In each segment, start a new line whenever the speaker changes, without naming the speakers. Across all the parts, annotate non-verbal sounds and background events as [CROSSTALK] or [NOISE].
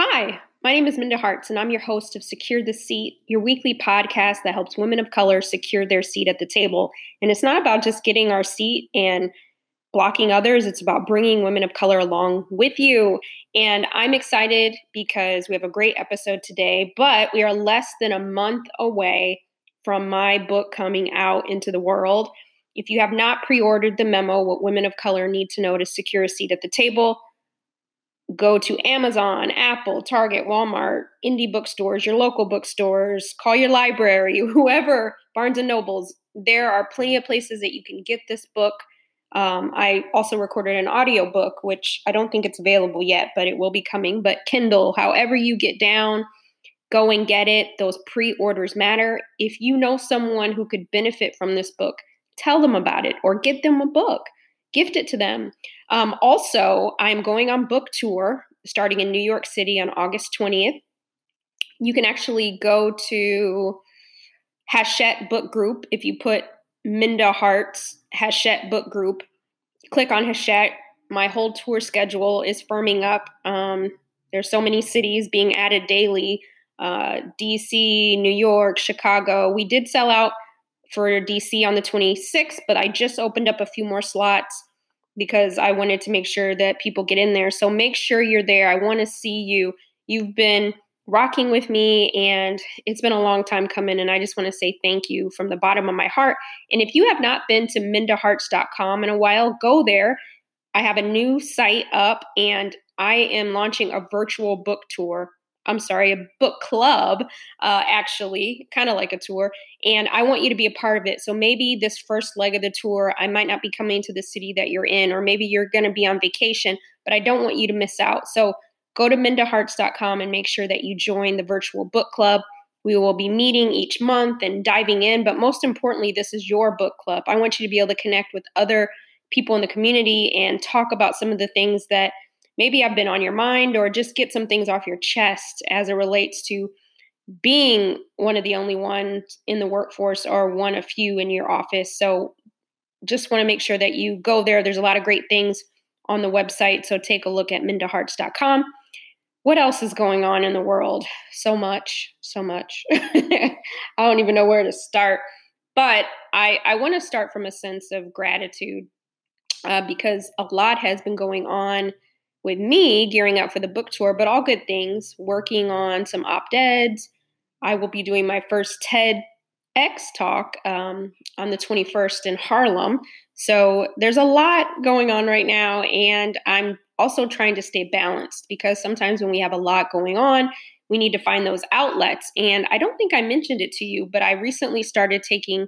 Hi, my name is Minda Harts, and I'm your host of Secure the Seat, your weekly podcast that helps women of color secure their seat at the table. And it's not about just getting our seat and blocking others, it's about bringing women of color along with you. And I'm excited because we have a great episode today, but we are less than a month away from my book coming out into the world. If you have not pre ordered the memo, What Women of Color Need to Know to Secure a Seat at the Table, go to Amazon, Apple, Target, Walmart, indie bookstores, your local bookstores, call your library, [LAUGHS] whoever, Barnes and Nobles. There are plenty of places that you can get this book. Um, I also recorded an audio book, which I don't think it's available yet, but it will be coming. But Kindle, however you get down, go and get it. Those pre orders matter. If you know someone who could benefit from this book, tell them about it or get them a book gift it to them. Um, also, I'm going on book tour starting in New York City on August 20th. You can actually go to Hachette Book Group if you put Minda Harts Hachette Book Group. Click on Hachette. My whole tour schedule is firming up. Um, there's so many cities being added daily uh, DC, New York, Chicago. We did sell out for DC on the 26th, but I just opened up a few more slots because I wanted to make sure that people get in there. So make sure you're there. I want to see you. You've been rocking with me and it's been a long time coming and I just want to say thank you from the bottom of my heart. And if you have not been to mindaharts.com in a while, go there. I have a new site up and I am launching a virtual book tour I'm sorry, a book club, uh, actually, kind of like a tour. And I want you to be a part of it. So maybe this first leg of the tour, I might not be coming to the city that you're in, or maybe you're going to be on vacation, but I don't want you to miss out. So go to mindaharts.com and make sure that you join the virtual book club. We will be meeting each month and diving in, but most importantly, this is your book club. I want you to be able to connect with other people in the community and talk about some of the things that maybe I've been on your mind or just get some things off your chest as it relates to being one of the only ones in the workforce or one of few in your office. So just want to make sure that you go there. There's a lot of great things on the website. So take a look at mindaharts.com. What else is going on in the world? So much, so much. [LAUGHS] I don't even know where to start. But I, I want to start from a sense of gratitude uh, because a lot has been going on with me gearing up for the book tour, but all good things, working on some op eds. I will be doing my first TEDx talk um, on the 21st in Harlem. So there's a lot going on right now, and I'm also trying to stay balanced because sometimes when we have a lot going on, we need to find those outlets. And I don't think I mentioned it to you, but I recently started taking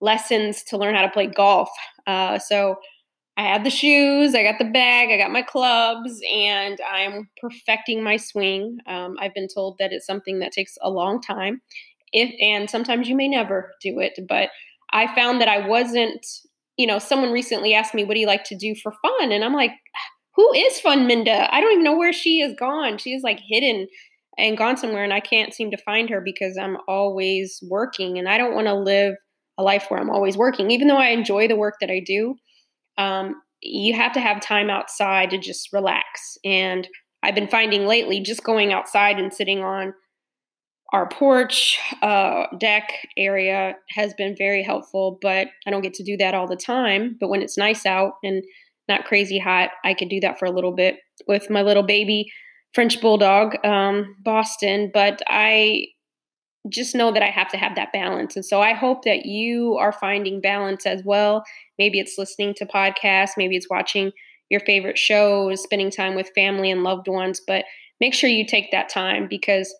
lessons to learn how to play golf. Uh, so I had the shoes, I got the bag, I got my clubs, and I'm perfecting my swing. Um, I've been told that it's something that takes a long time, if and sometimes you may never do it. But I found that I wasn't, you know, someone recently asked me, "What do you like to do for fun?" And I'm like, "Who is Fun Minda? I don't even know where she is gone. She is like hidden." and gone somewhere and I can't seem to find her because I'm always working and I don't want to live a life where I'm always working even though I enjoy the work that I do um, you have to have time outside to just relax. And I've been finding lately just going outside and sitting on our porch uh, deck area has been very helpful, but I don't get to do that all the time. But when it's nice out and not crazy hot, I could do that for a little bit with my little baby French bulldog, um, Boston. But I just know that I have to have that balance. And so I hope that you are finding balance as well. Maybe it's listening to podcasts, maybe it's watching your favorite shows, spending time with family and loved ones, but make sure you take that time because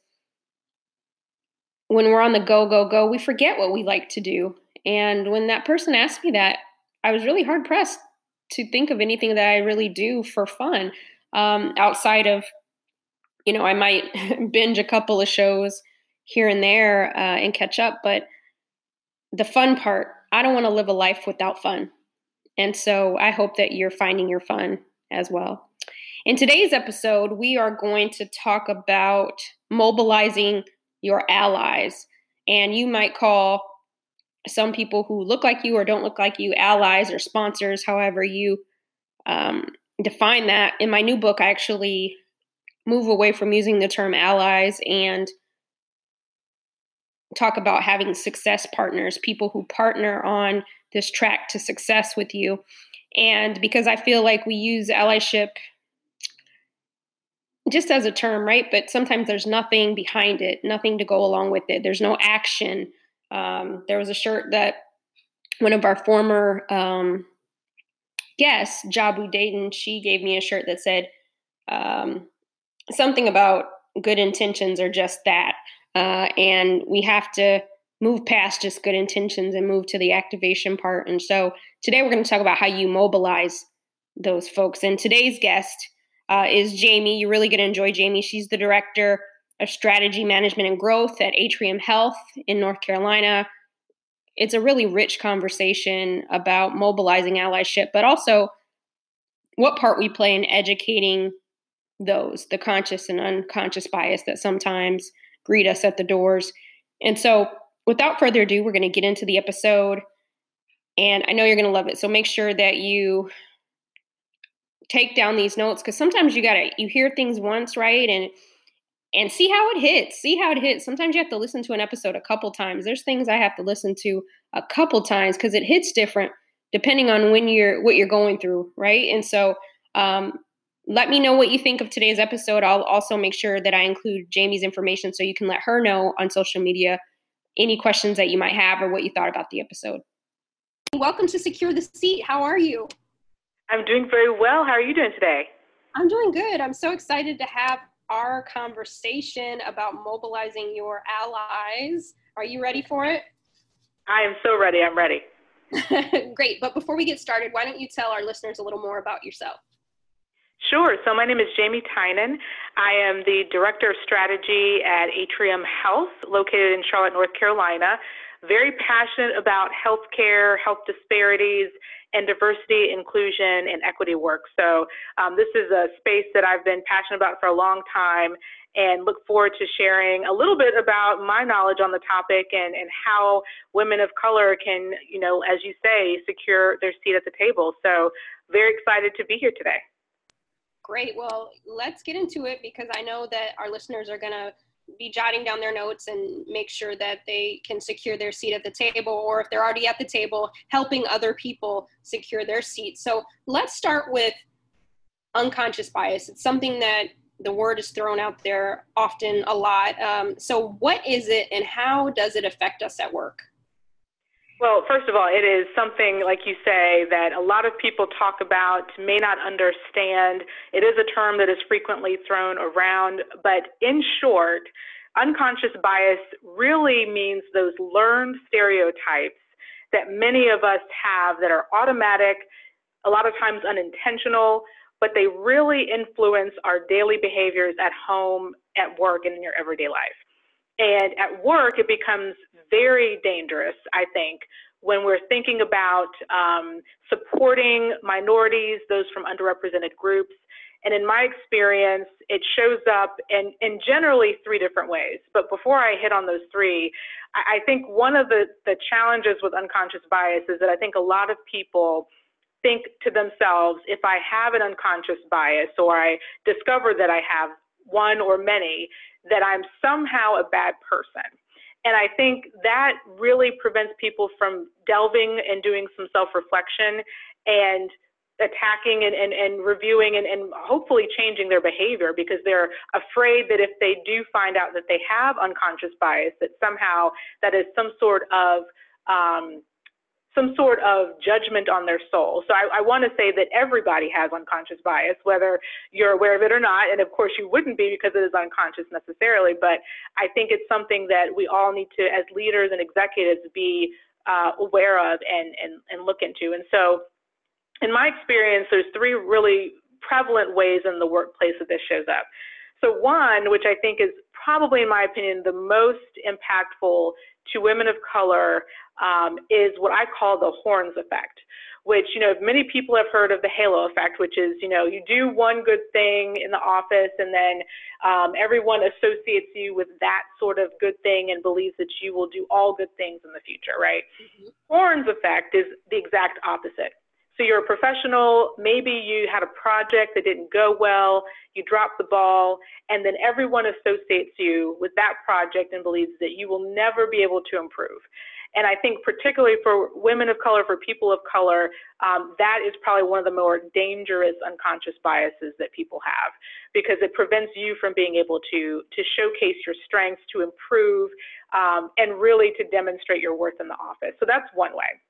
when we're on the go, go, go, we forget what we like to do. And when that person asked me that, I was really hard pressed to think of anything that I really do for fun um, outside of, you know, I might [LAUGHS] binge a couple of shows here and there uh, and catch up. But the fun part, I don't want to live a life without fun. And so I hope that you're finding your fun as well. In today's episode, we are going to talk about mobilizing your allies. And you might call some people who look like you or don't look like you allies or sponsors, however you um, define that. In my new book, I actually move away from using the term allies and talk about having success partners, people who partner on this track to success with you. And because I feel like we use allyship just as a term, right? But sometimes there's nothing behind it, nothing to go along with it. There's no action. Um, there was a shirt that one of our former um, guests, Jabu Dayton, she gave me a shirt that said um, something about good intentions are just that. Uh, and we have to move past just good intentions and move to the activation part. And so today we're going to talk about how you mobilize those folks. And today's guest uh, is Jamie. You're really going to enjoy Jamie. She's the director of strategy management and growth at Atrium Health in North Carolina. It's a really rich conversation about mobilizing allyship, but also what part we play in educating those, the conscious and unconscious bias that sometimes greet us at the doors. And so without further ado, we're going to get into the episode. And I know you're going to love it. So make sure that you take down these notes because sometimes you got to, you hear things once, right? And, and see how it hits. See how it hits. Sometimes you have to listen to an episode a couple times. There's things I have to listen to a couple times because it hits different depending on when you're what you're going through, right? And so um, let me know what you think of today's episode. I'll also make sure that I include Jamie's information so you can let her know on social media any questions that you might have or what you thought about the episode. Welcome to Secure the Seat. How are you?
I'm doing very well. How are you doing today?
I'm doing good. I'm so excited to have our conversation about mobilizing your allies. Are you ready for it?
I am so ready. I'm ready. [LAUGHS]
Great. But before we get started, why don't you tell our listeners a little more about yourself?
Sure. So my name is Jamie Tynan. I am the Director of Strategy at Atrium Health, located in Charlotte, North Carolina. Very passionate about healthcare, health disparities, and diversity, inclusion, and equity work. So um, this is a space that I've been passionate about for a long time and look forward to sharing a little bit about my knowledge on the topic and, and how women of color can, you know, as you say, secure their seat at the table. So very excited to be here today.
Great. Well, let's get into it because I know that our listeners are going to be jotting down their notes and make sure that they can secure their seat at the table, or if they're already at the table, helping other people secure their seat. So let's start with unconscious bias. It's something that the word is thrown out there often a lot. Um, so, what is it and how does it affect us at work?
Well, first of all, it is something, like you say, that a lot of people talk about, may not understand. It is a term that is frequently thrown around, but in short, unconscious bias really means those learned stereotypes that many of us have that are automatic, a lot of times unintentional, but they really influence our daily behaviors at home, at work, and in your everyday life. And at work, it becomes very dangerous, I think, when we're thinking about um, supporting minorities, those from underrepresented groups. And in my experience, it shows up in, in generally three different ways. But before I hit on those three, I, I think one of the, the challenges with unconscious bias is that I think a lot of people think to themselves, if I have an unconscious bias or I discover that I have one or many, that I'm somehow a bad person. And I think that really prevents people from delving and doing some self reflection and attacking and, and, and reviewing and, and hopefully changing their behavior because they're afraid that if they do find out that they have unconscious bias, that somehow that is some sort of um, some sort of judgment on their soul. So I, I want to say that everybody has unconscious bias, whether you're aware of it or not. And of course, you wouldn't be because it is unconscious necessarily. But I think it's something that we all need to, as leaders and executives, be uh, aware of and, and, and look into. And so, in my experience, there's three really prevalent ways in the workplace that this shows up. So, one, which I think is probably, in my opinion, the most impactful to women of color um, is what I call the horns effect, which, you know, many people have heard of the halo effect, which is, you know, you do one good thing in the office and then um, everyone associates you with that sort of good thing and believes that you will do all good things in the future, right? Mm-hmm. Horns effect is the exact opposite. So you're a professional, maybe you had a project that didn't go well, you dropped the ball, and then everyone associates you with that project and believes that you will never be able to improve. And I think, particularly for women of color, for people of color, um, that is probably one of the more dangerous unconscious biases that people have because it prevents you from being able to, to showcase your strengths, to improve, um, and really to demonstrate your worth in the office. So that's one way.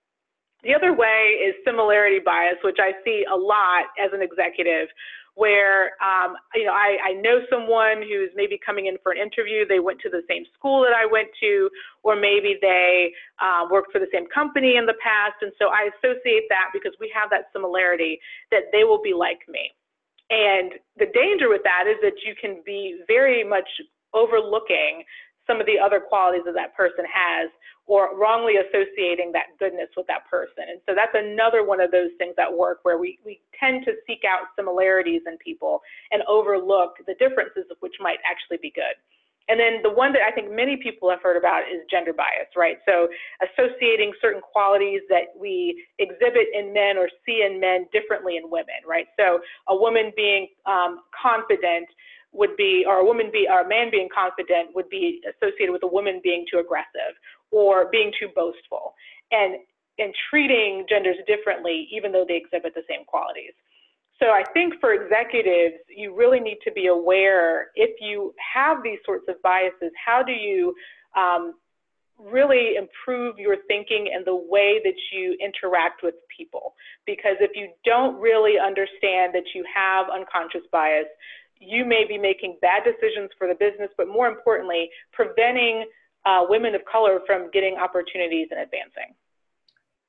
The other way is similarity bias, which I see a lot as an executive, where um, you know I, I know someone who's maybe coming in for an interview. They went to the same school that I went to, or maybe they uh, worked for the same company in the past, and so I associate that because we have that similarity that they will be like me. And the danger with that is that you can be very much overlooking some of the other qualities that that person has or wrongly associating that goodness with that person. And so that's another one of those things at work where we, we tend to seek out similarities in people and overlook the differences of which might actually be good. And then the one that I think many people have heard about is gender bias, right? So associating certain qualities that we exhibit in men or see in men differently in women, right? So a woman being um, confident would be, or a woman be, or a man being confident would be associated with a woman being too aggressive or being too boastful, and and treating genders differently, even though they exhibit the same qualities. So I think for executives, you really need to be aware if you have these sorts of biases, how do you um, really improve your thinking and the way that you interact with people? Because if you don't really understand that you have unconscious bias, you may be making bad decisions for the business, but more importantly, preventing uh, women of color from getting opportunities and advancing.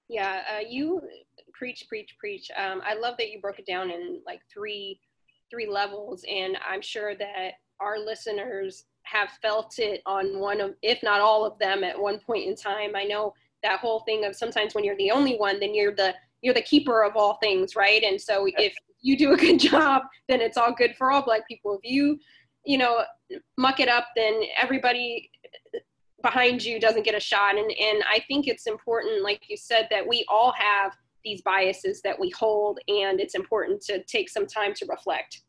Yeah, uh, you preach, preach, preach. Um, I love that you broke it down in like three three levels, and I'm sure that our listeners have felt it on one of, if not all of them, at one point in time. I know that whole thing of sometimes when you're the only one, then you're the you're the keeper of all things, right? And so if you do a good [LAUGHS] job, then it's all good for all black people. If you, you know, muck it up, then everybody behind you doesn't get a shot. And, and I think it's important, like you said, that we all have these biases that we hold, and it's important to take some time to reflect.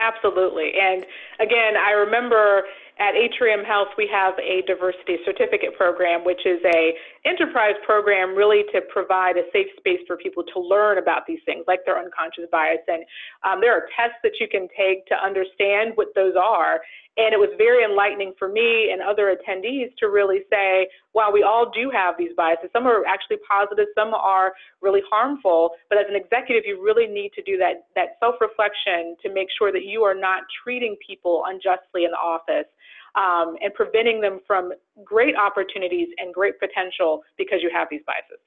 Absolutely. And again, I remember at Atrium Health, we have a diversity certificate program, which is a enterprise program really to provide a safe space for people to learn about these things, like their unconscious bias. And um, there are tests that you can take to understand what those are. And it was very enlightening for me and other attendees to really say, wow, we all do have these biases. Some are actually positive, some are really harmful. But as an executive, you really need to do that, that self reflection to make sure that you are not treating people unjustly in the office um, and preventing them from great opportunities and great potential because you have these biases.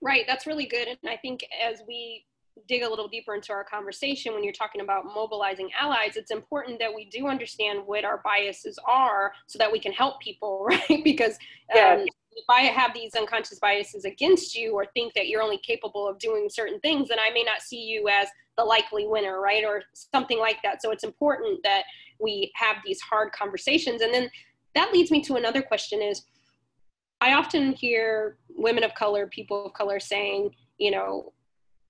Right, that's really good. And I think as we dig a little deeper into our conversation when you're talking about mobilizing allies it's important that we do understand what our biases are so that we can help people [LAUGHS] right because um, if i have these unconscious biases against you or think that you're only capable of doing certain things then i may not see you as the likely winner right or something like that so it's important that we have these hard conversations and then that leads me to another question is i often hear women of color people of color saying you know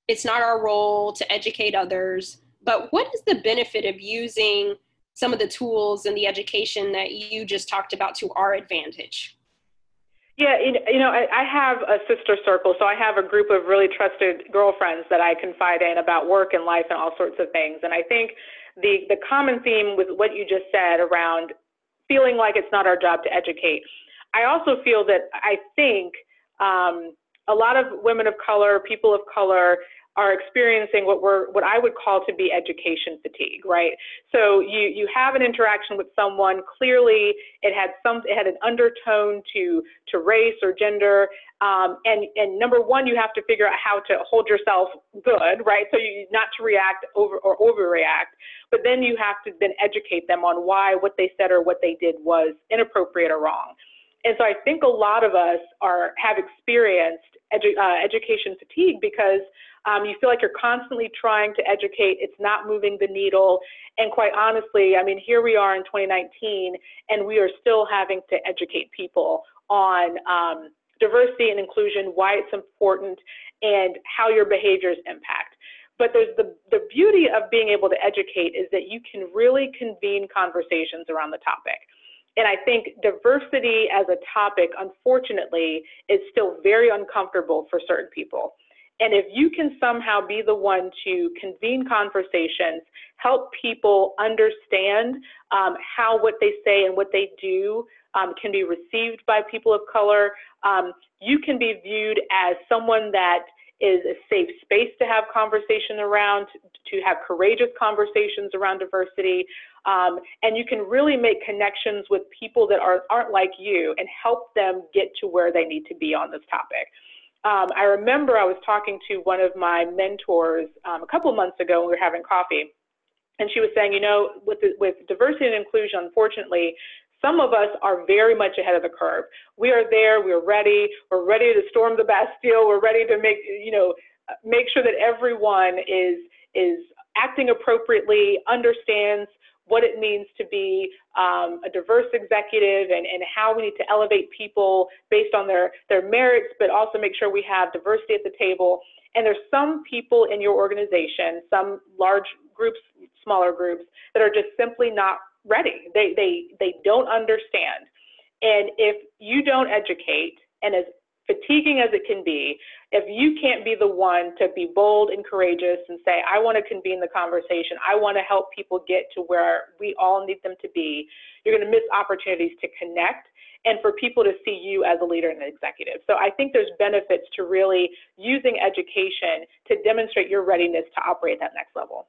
it's not our role to educate others. But what is the benefit of using some of the tools and the education that you just talked about to our advantage?
Yeah, you know, I have a sister circle, so I have a group of really trusted girlfriends that I confide in about work and life and all sorts of things. And I think the the common theme with what you just said around feeling like it's not our job to educate. I also feel that I think um, a lot of women of color, people of color, are experiencing what we're what I would call to be education fatigue, right? So you you have an interaction with someone. Clearly, it had some it had an undertone to to race or gender. Um, and and number one, you have to figure out how to hold yourself good, right? So you not to react over or overreact. But then you have to then educate them on why what they said or what they did was inappropriate or wrong. And so I think a lot of us are have experienced edu- uh, education fatigue because um, you feel like you're constantly trying to educate. It's not moving the needle. And quite honestly, I mean, here we are in 2019, and we are still having to educate people on um, diversity and inclusion, why it's important, and how your behaviors impact. But there's the, the beauty of being able to educate is that you can really convene conversations around the topic. And I think diversity as a topic, unfortunately, is still very uncomfortable for certain people. And if you can somehow be the one to convene conversations, help people understand um, how what they say and what they do um, can be received by people of color, um, you can be viewed as someone that is a safe space to have conversation around, to have courageous conversations around diversity. Um, and you can really make connections with people that are, aren't like you and help them get to where they need to be on this topic. Um, I remember I was talking to one of my mentors um, a couple months ago when we were having coffee, and she was saying, you know, with the, with diversity and inclusion, unfortunately, some of us are very much ahead of the curve. We are there, we're ready, we're ready to storm the Bastille, we're ready to make, you know, make sure that everyone is is acting appropriately, understands what it means to be um, a diverse executive and, and how we need to elevate people based on their, their merits, but also make sure we have diversity at the table. And there's some people in your organization, some large groups, smaller groups, that are just simply not ready. They, they, they don't understand. And if you don't educate, and as fatiguing as it can be, if you can't be the one to be bold and courageous and say, I want to convene the conversation, I want to help people get to where we all need them to be, you're going to miss opportunities to connect and for people to see you as a leader and an executive. So I think there's benefits to really using education to demonstrate your readiness to operate at that next level.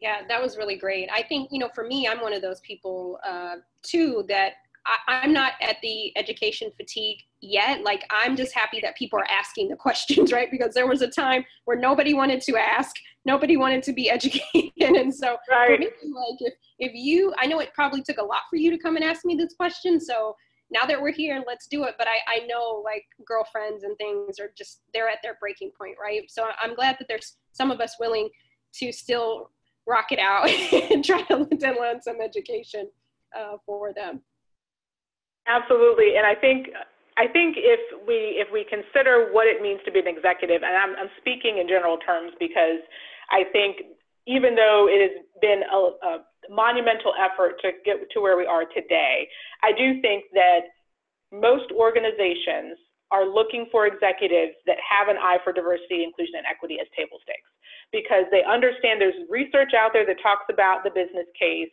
Yeah, that was really great. I think, you know, for me, I'm one of those people uh, too that I, am not at the education fatigue yet. Like, I'm just happy that people are asking the [LAUGHS] questions, right? Because there was a time where nobody wanted to ask, nobody wanted to be [LAUGHS] educated. and so, right. for me, like, if, if you, I know it probably took a lot for you to come and ask me this question. So, now that we're here, let's do it. But I, I know like girlfriends and things are just, they're at their breaking point, right? So, I'm glad that there's some of us willing to still rock it out [LAUGHS] and try to learn some education uh, for them.
Absolutely, and I think I think if we if we consider what it means to be an executive, and I'm, I'm speaking in general terms because I think even though it has been a, a monumental effort to get to where we are today, I do think that most organizations are looking for executives that have an eye for diversity, inclusion, and equity as table stakes because they understand there's research out there that talks about the business case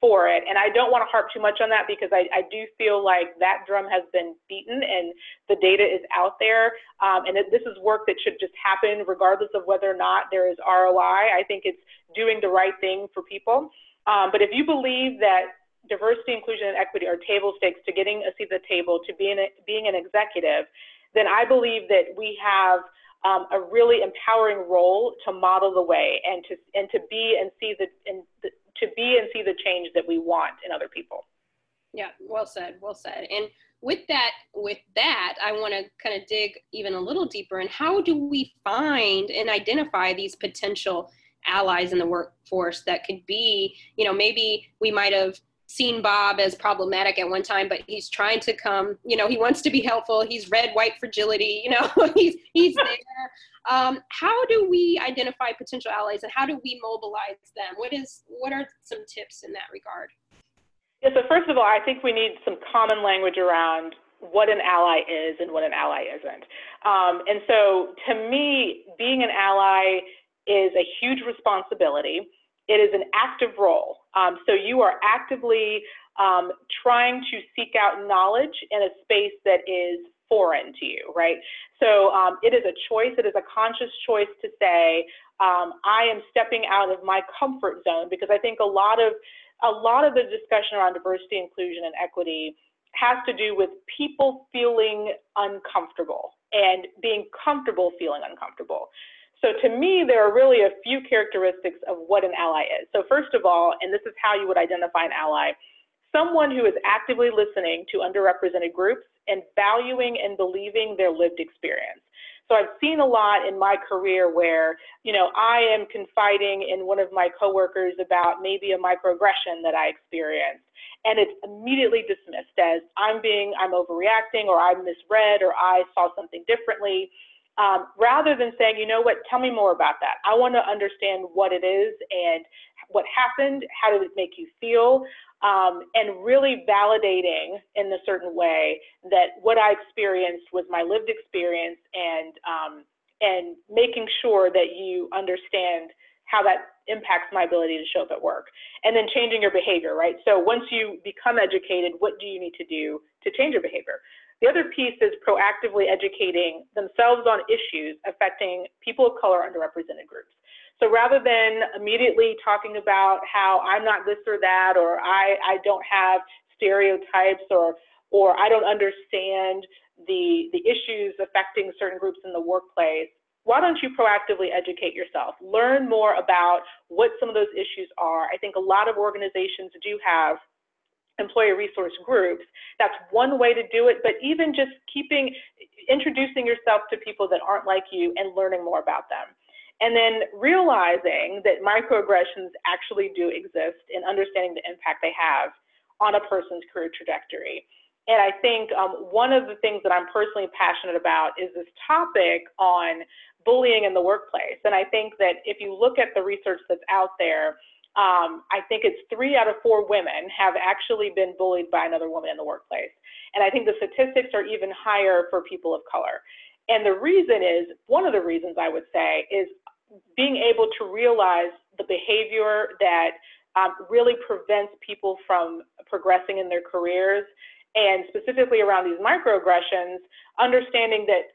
for it. And I don't want to harp too much on that because I, I do feel like that drum has been beaten and the data is out there. Um, and this is work that should just happen regardless of whether or not there is ROI. I think it's doing the right thing for people. Um, but if you believe that diversity, inclusion, and equity are table stakes to getting a seat at the table, to being, a, being an executive, then I believe that we have um, a really empowering role to model the way and to and to be and see the and the, to be and see the change that we want in other people.
Yeah, well said, well said. And with that, with that, I want to kind of dig even a little deeper And how do we find and identify these potential allies in the workforce that could be, you know, maybe we might have seen Bob as problematic at one time, but he's trying to come, you know, he wants to be helpful. He's red, white fragility, you know, [LAUGHS] he's, he's [LAUGHS] there. Um, how do we identify potential allies and how do we mobilize them? What is, what are some tips in that regard?
Yeah, so first of all, I think we need some common language around what an ally is and what an ally isn't. Um, and so to me, being an ally is a huge responsibility. It is an active role. Um, so you are actively um, trying to seek out knowledge in a space that is foreign to you, right? So um, it is a choice, it is a conscious choice to say, um, I am stepping out of my comfort zone because I think a lot of a lot of the discussion around diversity, inclusion, and equity has to do with people feeling uncomfortable and being comfortable feeling uncomfortable. So to me, there are really a few characteristics of what an ally is. So first of all, and this is how you would identify an ally, someone who is actively listening to underrepresented groups and valuing and believing their lived experience. So I've seen a lot in my career where, you know, I am confiding in one of my coworkers about maybe a microaggression that I experienced, and it's immediately dismissed as I'm being, I'm overreacting, or I misread, or I saw something differently. Um, rather than saying, you know what, tell me more about that. I want to understand what it is and what happened, how did it make you feel, um, and really validating in a certain way that what I experienced was my lived experience and um, and making sure that you understand how that impacts my ability to show up at work. And then changing your behavior right? So once you become educated what do you need to do to change your behavior the other piece is proactively educating themselves on issues affecting people of color underrepresented groups so rather than immediately talking about how I'm not this or that, or I, I don't have stereotypes, or or I don't understand the the issues affecting certain groups in the workplace, why don't you proactively educate yourself? Learn more about what some of those issues are. I think a lot of organizations do have employee resource groups. That's one way to do it, but even just keeping introducing yourself to people that aren't like you and learning more about them. And then realizing that microaggressions actually do exist and understanding the impact they have on a person's career trajectory. And I think um, one of the things that I'm personally passionate about is this topic on bullying in the workplace. And I think that if you look at the research that's out there, um, I think it's three out of four women have actually been bullied by another woman in the workplace. And I think the statistics are even higher for people of color. And the reason is, one of the reasons I would say is being able to realize the behavior that um, really prevents people from progressing in their careers, and specifically around these microaggressions, understanding that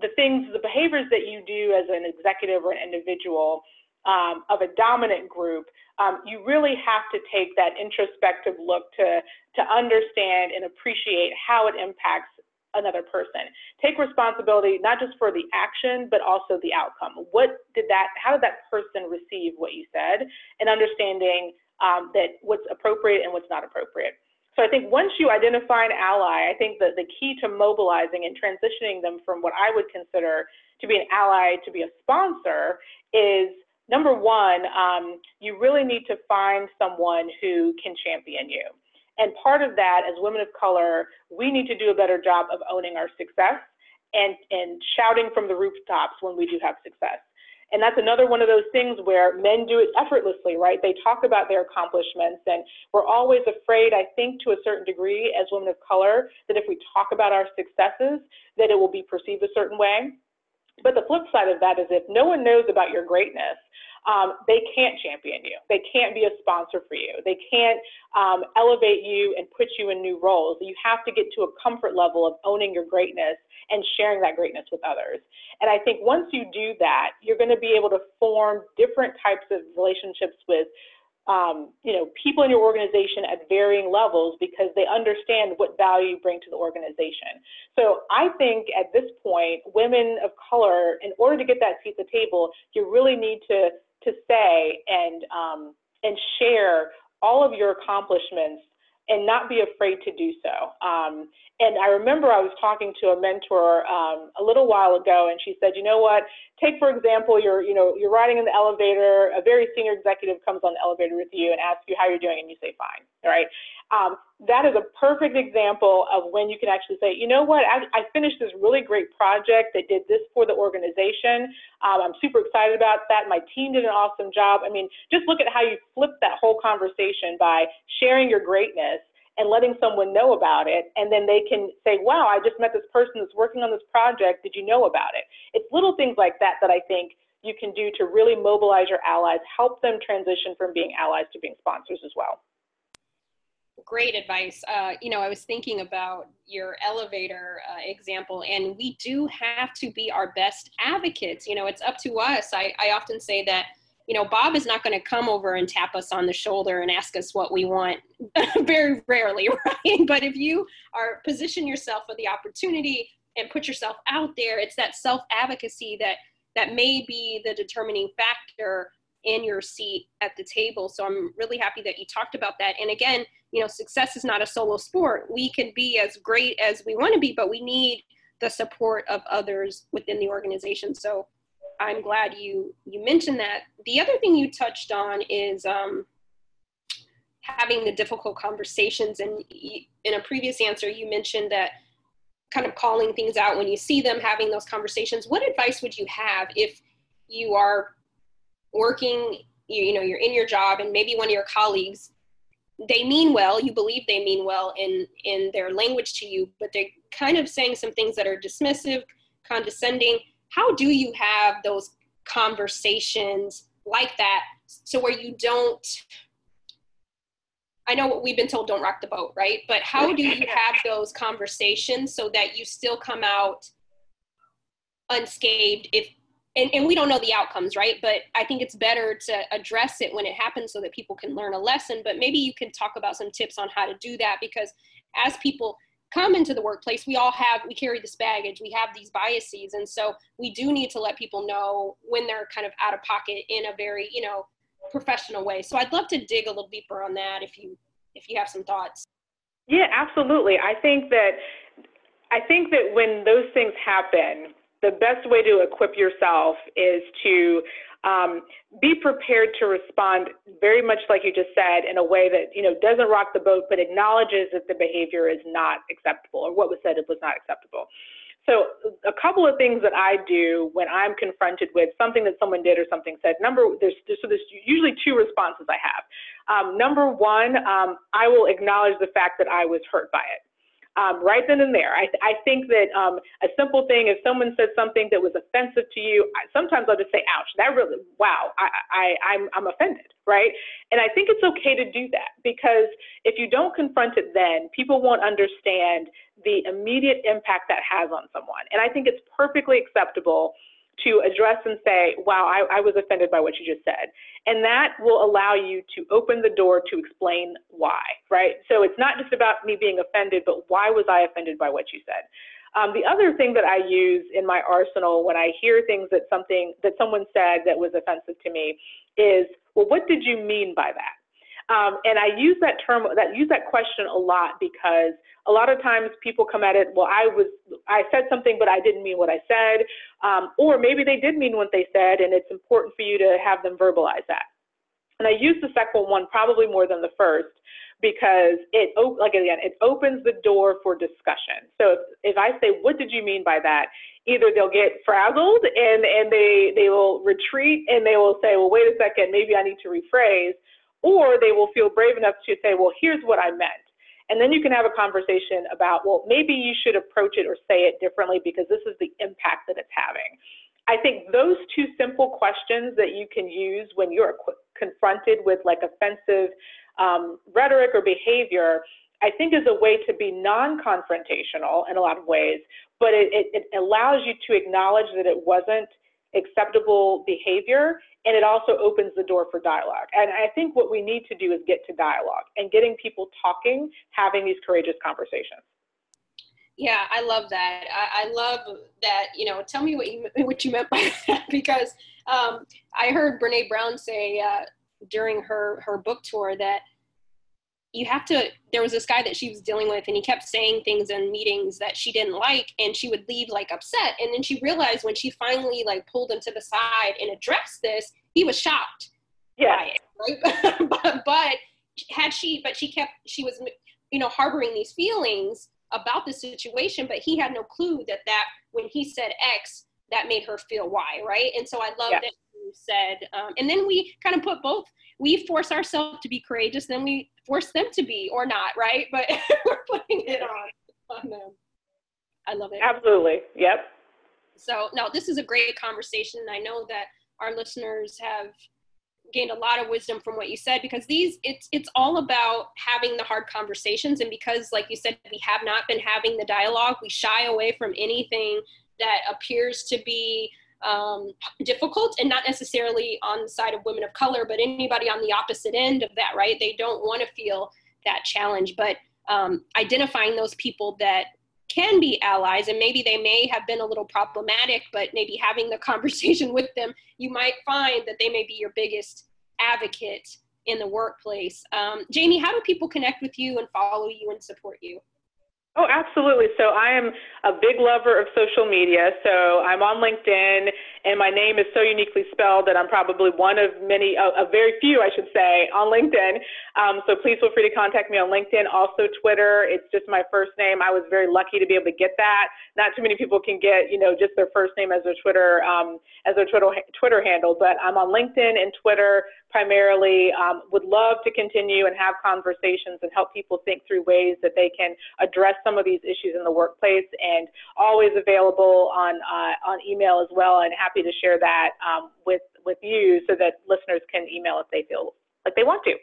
the things, the behaviors that you do as an executive or an individual um, of a dominant group, um, you really have to take that introspective look to, to understand and appreciate how it impacts another person. Take responsibility not just for the action, but also the outcome. What did that, how did that person receive what you said? And understanding um, that what's appropriate and what's not appropriate. So I think once you identify an ally, I think that the key to mobilizing and transitioning them from what I would consider to be an ally to be a sponsor is number one, um, you really need to find someone who can champion you. And part of that, as women of color, we need to do a better job of owning our success and, and shouting from the rooftops when we do have success. And that's another one of those things where men do it effortlessly, right? They talk about their accomplishments, and we're always afraid, I think, to a certain degree, as women of color, that if we talk about our successes, that it will be perceived a certain way. But the flip side of that is if no one knows about your greatness, um, they can't champion you. They can't be a sponsor for you. They can't um, elevate you and put you in new roles. You have to get to a comfort level of owning your greatness and sharing that greatness with others. And I think once you do that, you're going to be able to form different types of relationships with um, you know, people in your organization at varying levels because they understand what value you bring to the organization. So I think at this point, women of color, in order to get that seat at the table, you really need to to say and um, and share all of your accomplishments and not be afraid to do so. Um, and I remember I was talking to a mentor um, a little while ago, and she said, "You know what? Take for example, you're you know you're riding in the elevator. A very senior executive comes on the elevator with you and asks you how you're doing, and you say fine. Right. Um, that is a perfect example of when you can actually say, you know what, I, I finished this really great project that did this for the organization. Um, I'm super excited about that. My team did an awesome job. I mean, just look at how you flip that whole conversation by sharing your greatness and letting someone know about it. And then they can say, wow, I just met this person that's working on this project. Did you know about it? It's little things like that that I think you can do to really mobilize your allies, help them transition from being allies to being sponsors as well
great advice. Uh, you know, I was thinking about your elevator uh, example, and we do have to be our best advocates. You know, it's up to us. I, I often say that, you know, Bob is not going to come over and tap us on the shoulder and ask us what we want [LAUGHS] very rarely, [LAUGHS] right? But if you are position yourself for the opportunity and put yourself out there, it's that self advocacy that that may be the determining factor in your seat at the table. So I'm really happy that you talked about that. And again, you know, success is not a solo sport. We can be as great as we want to be, but we need the support of others within the organization. So I'm glad you you mentioned that. The other thing you touched on is um, having the difficult conversations. And in a previous answer, you mentioned that kind of calling things out when you see them, having those conversations. What advice would you have if you are working, you, you know, you're in your job and maybe one of your colleagues they mean well you believe they mean well in in their language to you but they're kind of saying some things that are dismissive condescending how do you have those conversations like that so where you don't I know what we've been told don't rock the boat, right? But how do you have those conversations so that you still come out unscathed if and, and we don't know the outcomes, right? But I think it's better to address it when it happens so that people can learn a lesson. But maybe you can talk about some tips on how to do that because as people come into the workplace, we all have, we carry this baggage, we have these biases. And so we do need to let people know when they're kind of out of pocket in a very, you know, professional way. So I'd love to dig a little deeper on that if you, if you have some thoughts.
Yeah, absolutely. I think that, I think that when those things happen, the best way to equip yourself is to um, be prepared to respond very much like you just said in a way that you know doesn't rock the boat but acknowledges that the behavior is not acceptable or what was said was not acceptable. So a couple of things that i do when i'm confronted with something that someone did or something said number there's so there's usually two responses i have. Um, number one um, i will acknowledge the fact that i was hurt by it um, right then and there. I, I think that um, a simple thing, if someone said something that was offensive to you, I, sometimes I'll just say, ouch, that really, wow, I, I, I'm, I'm offended, right? And I think it's okay to do that because if you don't confront it then, people won't understand the immediate impact that has on someone. And I think it's perfectly acceptable to address and say, wow, I, I, was offended by what you just said. And that will allow you to open the door to explain why, right? So it's not just about me being offended, but why was I offended by what you said? Um, the other thing that I use in my arsenal when I hear things that something that someone said that was offensive to me is, well, what did you mean by that? Um, and I use that term, that use that question a lot because a lot of times people come at it, well, I was, I said something, but I didn't mean what I said, um, or maybe they did mean what they said, and it's important for you to have them verbalize that. And I use the second one probably more than the first because it, like again, it opens the door for discussion. So if, if I say, what did you mean by that? Either they'll get frazzled and, and they, they will retreat and they will say, well, wait a second, maybe I need to rephrase or they will feel brave enough to say, well, here's what I meant. And then you can have a conversation about, well, maybe you should approach it or say it differently because this is the impact that it's having. I think those two simple questions that you can use when you're confronted with like offensive um, rhetoric or behavior, I think is a way to be non-confrontational in a lot of ways, but it, it, it allows you to acknowledge that it wasn't acceptable behavior and it also opens the door for dialogue. And I think what we need to do is get to dialogue and getting people talking, having these courageous conversations.
Yeah, I love that. I, I love that. You know, tell me what you [LAUGHS] what you meant by that [LAUGHS] because um, I heard Brene Brown say uh, during her her book tour that you have to there was this guy that she was dealing with and he kept saying things in meetings that she didn't like and she would leave like upset. And then she realized when she finally like pulled him to the side and addressed this he was shocked.
Yeah.
It, right? [LAUGHS] But, but had she but she kept she was you know harboring these feelings about the situation but he had no clue that that when he said x that made her feel y right? And so i love yeah. that you said um, and then we kind of put both we force ourselves to be courageous then we force them to be or not, right? But [LAUGHS] we're putting it on, on them. I love it.
Absolutely. Yep.
So, no, this is a great conversation. I know that our listeners have gained a lot of wisdom from what you said because these it's it's all about having the hard conversations and because like you said we have not been having the dialogue we shy away from anything that appears to be um, difficult and not necessarily on the side of women of color, but anybody on the opposite end of that, right? They don't want to feel that challenge, but um, identifying those people that can be allies and maybe they may have been a little problematic, but maybe having the [LAUGHS] conversation with them, you might find that they may be your biggest advocate in the workplace. Um, Jamie, how do people connect with you and follow you and support you?
Oh, absolutely. So I am a big lover of social media. So I'm on LinkedIn and my name is so uniquely spelled that I'm probably one of many, a, a very few, I should say, on LinkedIn. Um, so please feel free to contact me on LinkedIn. Also Twitter. It's just my first name. I was very lucky to be able to get that. Not too many people can get, you know, just their first name as their Twitter um, as their Twitter Twitter handle. But I'm on LinkedIn and Twitter primarily. Um, would love to continue and have conversations and help people think through ways that they can address some of these issues in the workplace. And always available on uh, on email as well. And happy to share that um, with with you so that listeners can email if they feel like they want to.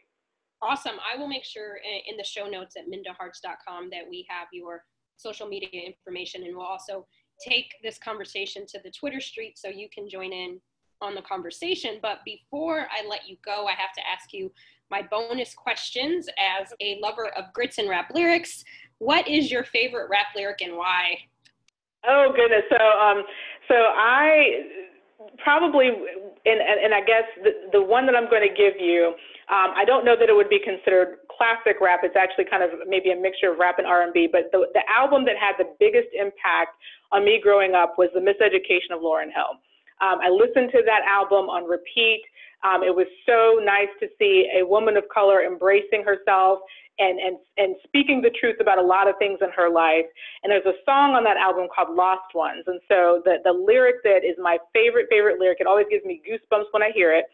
Awesome. I will make sure in the show notes at mindaharts.com that we have your social media information, and we'll also take this conversation to the Twitter street so you can join in on the conversation. But before I let you go, I have to ask you my bonus questions as a lover of grits and rap lyrics. What is your favorite rap lyric and why?
Oh goodness. So um so I probably and and, and I guess the, the one that I'm going to give you um, I don't know that it would be considered classic rap. It's actually kind of maybe a mixture of rap and R&B. But the, the album that had the biggest impact on me growing up was The Miseducation of Lauryn Hill. Um, I listened to that album on repeat. Um, it was so nice to see a woman of color embracing herself and, and, and speaking the truth about a lot of things in her life. And there's a song on that album called Lost Ones. And so the, the lyric that is my favorite, favorite lyric, it always gives me goosebumps when I hear it,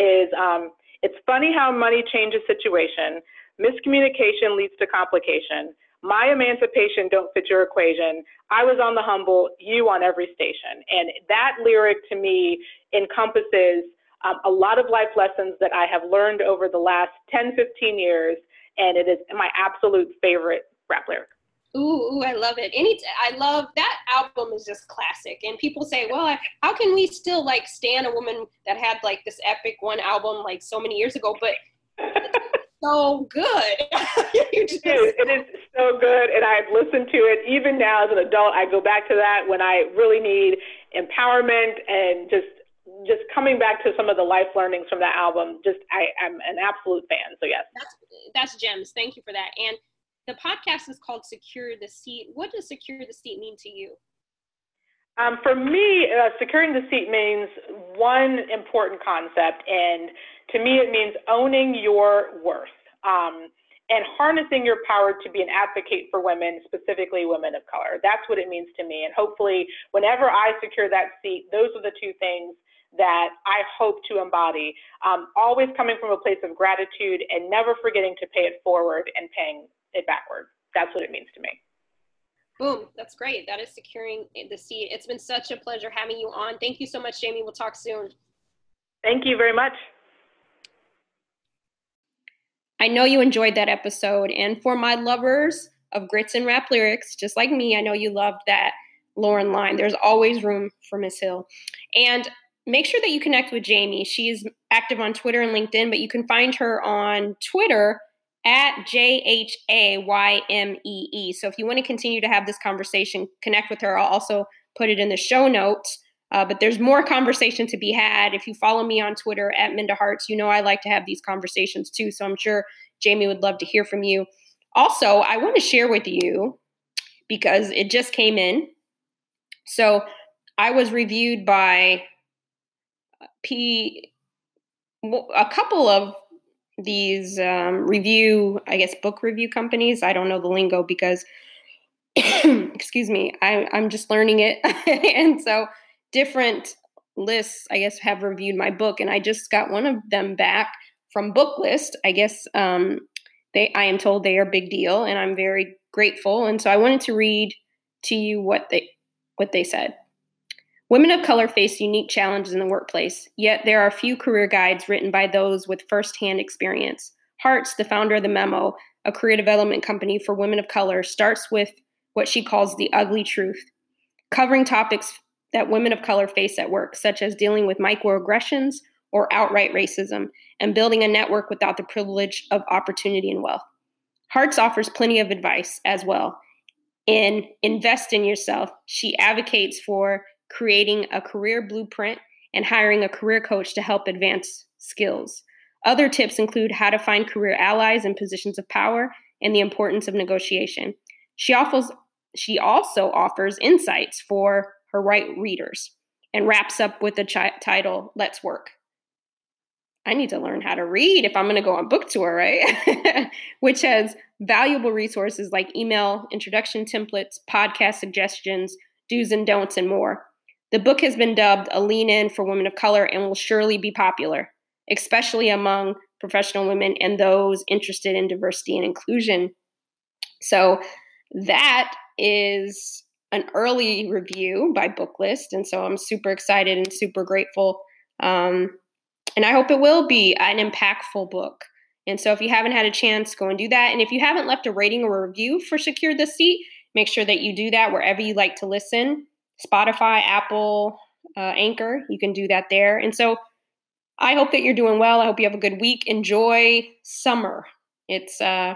is um, It's funny how money changes situation. Miscommunication leads to complication. My emancipation don't fit your equation. I was on the humble, you on every station. And that lyric to me encompasses um, a lot of life lessons that I have learned over the last 10, 15 years. And it is my absolute favorite rap lyric.
Ooh, ooh, I love it. Any, I love that album is just classic. And people say, well, how can we still like stand a woman that had like this epic one album like so many years ago? But [LAUGHS] so good. [LAUGHS]
just... it, is, it is so good. And I've listened to it even now as an adult. I go back to that when I really need empowerment and just just coming back to some of the life learnings from that album. Just I am an absolute fan. So yes.
That's that's gems. Thank you for that. And the podcast is called Secure the Seat. What does secure the seat mean to you?
Um, for me, uh, securing the seat means one important concept, and to me, it means owning your worth um, and harnessing your power to be an advocate for women, specifically women of color. That's what it means to me. And hopefully, whenever I secure that seat, those are the two things that I hope to embody. Um, always coming from a place of gratitude and never forgetting to pay it forward and paying it backward. That's what it means to me.
Boom. That's great. That is securing the seat. It's been such a pleasure having you on. Thank you so much, Jamie. We'll talk soon.
Thank you very much.
I know you enjoyed that episode. And for my lovers of grits and rap lyrics, just like me, I know you loved that Lauryn line. There's always room for Miss Hill. And make sure that you connect with Jamie. She's active on Twitter and LinkedIn, but you can find her on Twitter at J H A Y M E E. So if you want to continue to have this conversation, connect with her. I'll also put it in the show notes. Uh, but there's more [LAUGHS] conversation to be had. If you follow me on Twitter at Minda Harts, you know I like to have these conversations too. So I'm sure Jamie would love to hear from you. Also, I want to share with you because it just came in. So I was reviewed by P, a couple of these um, review, I guess, book review companies. I don't know the lingo because, [COUGHS] excuse me, I, I'm just learning it. [LAUGHS] and so different lists, I guess, have reviewed my book. And I just got one of them back from Booklist. I guess um, they, I am told they are big deal, and I'm very grateful. And so I wanted to read to you what they what they said. Women of color face unique challenges in the workplace, yet there are few career guides written by those with firsthand experience. Harts, the founder of the Memo, a career development company for women of color, starts with what she calls the ugly truth, covering topics that women of color face at work, such as dealing with microaggressions or outright racism, and building a network without the privilege of opportunity and wealth. Harts offers plenty of advice as well. In Invest in Yourself, she advocates for creating a career blueprint, and hiring a career coach to help advance skills. Other tips include how to find career allies in positions of power and the importance of negotiation. She offers she also offers insights for her right readers. and wraps up with the chi- title, Let's Work. I need to learn how to read if I'm going to go on book tour, right? [LAUGHS] Which has valuable resources like email introduction templates, podcast suggestions, do's and don'ts, and more. The book has been dubbed a lean in for women of color and will surely be popular, especially among professional women and those interested in diversity and inclusion. So, that is an early review by Booklist. And so I'm super excited and super grateful. Um, and I hope it will be an impactful book. And so if you haven't had a chance, go and do that. And if you haven't left a rating or a review for Secure the Seat, make sure that you do that wherever you like to listen Spotify, Apple, uh, Anchor. You can do that there. And so I hope that you're doing well. I hope you have a good week. Enjoy summer. It's uh,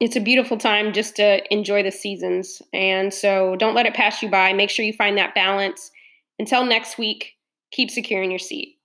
it's a beautiful time just to enjoy the seasons. And so don't let it pass you by. Make sure you find that balance. Until next week, keep securing your seat.